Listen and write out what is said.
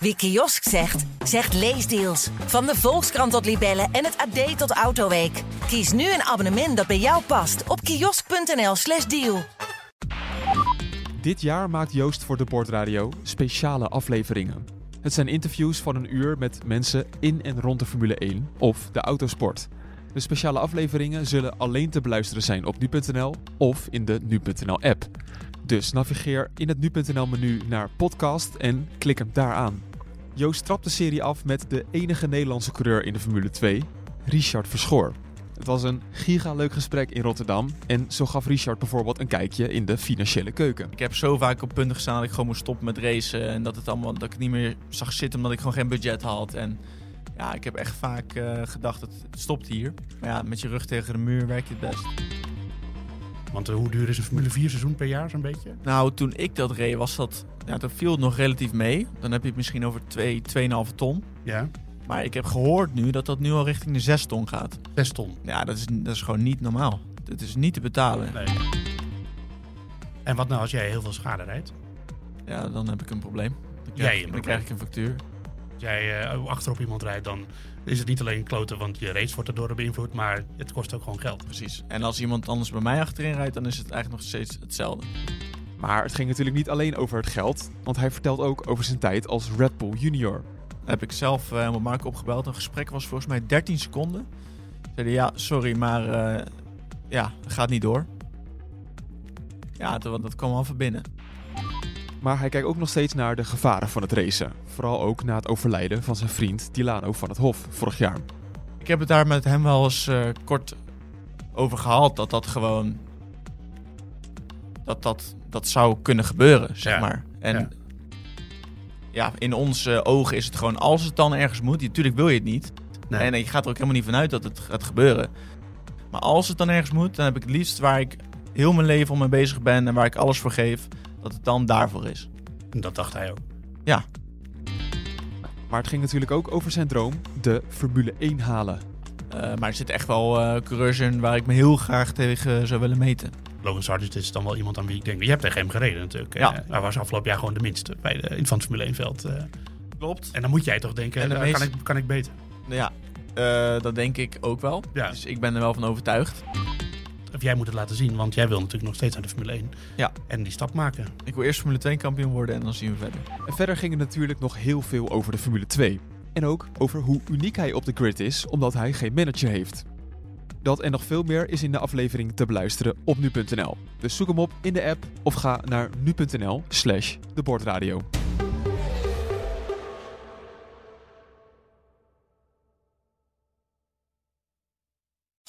Wie kiosk zegt, zegt leesdeals. Van de Volkskrant tot Libellen en het AD tot Autoweek. Kies nu een abonnement dat bij jou past op kiosk.nl/slash deal. Dit jaar maakt Joost voor de Bordradio speciale afleveringen. Het zijn interviews van een uur met mensen in en rond de Formule 1 of de autosport. De speciale afleveringen zullen alleen te beluisteren zijn op nu.nl of in de nu.nl app. Dus navigeer in het nu.nl menu naar podcast en klik hem daar aan. Joost trapt de serie af met de enige Nederlandse coureur in de Formule 2, Richard Verschoor. Het was een giga leuk gesprek in Rotterdam en zo gaf Richard bijvoorbeeld een kijkje in de financiële keuken. Ik heb zo vaak op punten gestaan dat ik gewoon moest stoppen met racen. En dat, het allemaal, dat ik het niet meer zag zitten omdat ik gewoon geen budget had. En ja, ik heb echt vaak uh, gedacht, het stopt hier. Maar ja, met je rug tegen de muur werkt het best. Want uh, hoe duur is een Formule 4 seizoen per jaar zo'n beetje? Nou, toen ik dat reed was dat, ja, dat viel het nog relatief mee. Dan heb je het misschien over 2, 2,5 ton. Ja. Maar ik heb gehoord nu dat dat nu al richting de 6 ton gaat. 6 ton? Ja, dat is, dat is gewoon niet normaal. Dat is niet te betalen. Nee. En wat nou als jij heel veel schade rijdt? Ja, dan heb ik een probleem. Krijg, dan krijg ik een factuur. Als jij uh, achterop iemand rijdt, dan is het niet alleen kloten, want je race wordt erdoor beïnvloed, maar het kost ook gewoon geld. Precies. En als iemand anders bij mij achterin rijdt, dan is het eigenlijk nog steeds hetzelfde. Maar het ging natuurlijk niet alleen over het geld, want hij vertelt ook over zijn tijd als Red Bull Junior. heb ik zelf uh, met Marco opgebeld. Een gesprek was volgens mij 13 seconden. Zeiden ja, sorry, maar uh, ja, het gaat niet door. Ja, dat, dat kwam al van binnen. Maar hij kijkt ook nog steeds naar de gevaren van het racen. Vooral ook na het overlijden van zijn vriend Dilano van het Hof vorig jaar. Ik heb het daar met hem wel eens uh, kort over gehad. Dat dat gewoon. Dat dat, dat zou kunnen gebeuren, zeg Ja. maar. En Ja. ja. in onze ogen is het gewoon. Als het dan ergens moet. Natuurlijk wil je het niet. Nee. En je gaat er ook helemaal niet vanuit dat het gaat gebeuren. Maar als het dan ergens moet, dan heb ik het liefst waar ik heel mijn leven om mee bezig ben en waar ik alles voor geef, dat het dan daarvoor is. Dat dacht hij ook. Ja, Maar het ging natuurlijk ook over zijn droom, de Formule 1 halen. eh, maar er zitten echt wel eh coureurs in waar ik me heel graag tegen zou willen meten. Logan Sargent is dan wel iemand aan wie ik denk. Je hebt tegen hem gereden natuurlijk. Ja. Eh, hij was afgelopen jaar gewoon de minste bij de, in van het Formule 1 veld. eh. Klopt. en dan moet jij toch denken, En de eh, meest- kan, ik, kan ik beter? Ja, eh, dat denk ik ook wel. Ja. Dus ik ben er wel van overtuigd. Of jij moet het laten zien, want jij wil natuurlijk nog steeds naar de Formule 1. Ja. En die stap maken. Ik wil eerst Formule 2 kampioen worden en dan zien we verder. En verder ging het natuurlijk nog heel veel over de Formule 2. En ook over hoe uniek hij op de grid is, omdat hij geen manager heeft. Dat en nog veel meer is in de aflevering te beluisteren op nu.nl. Dus zoek hem op in de app of ga naar nu.nl slash de bordradio.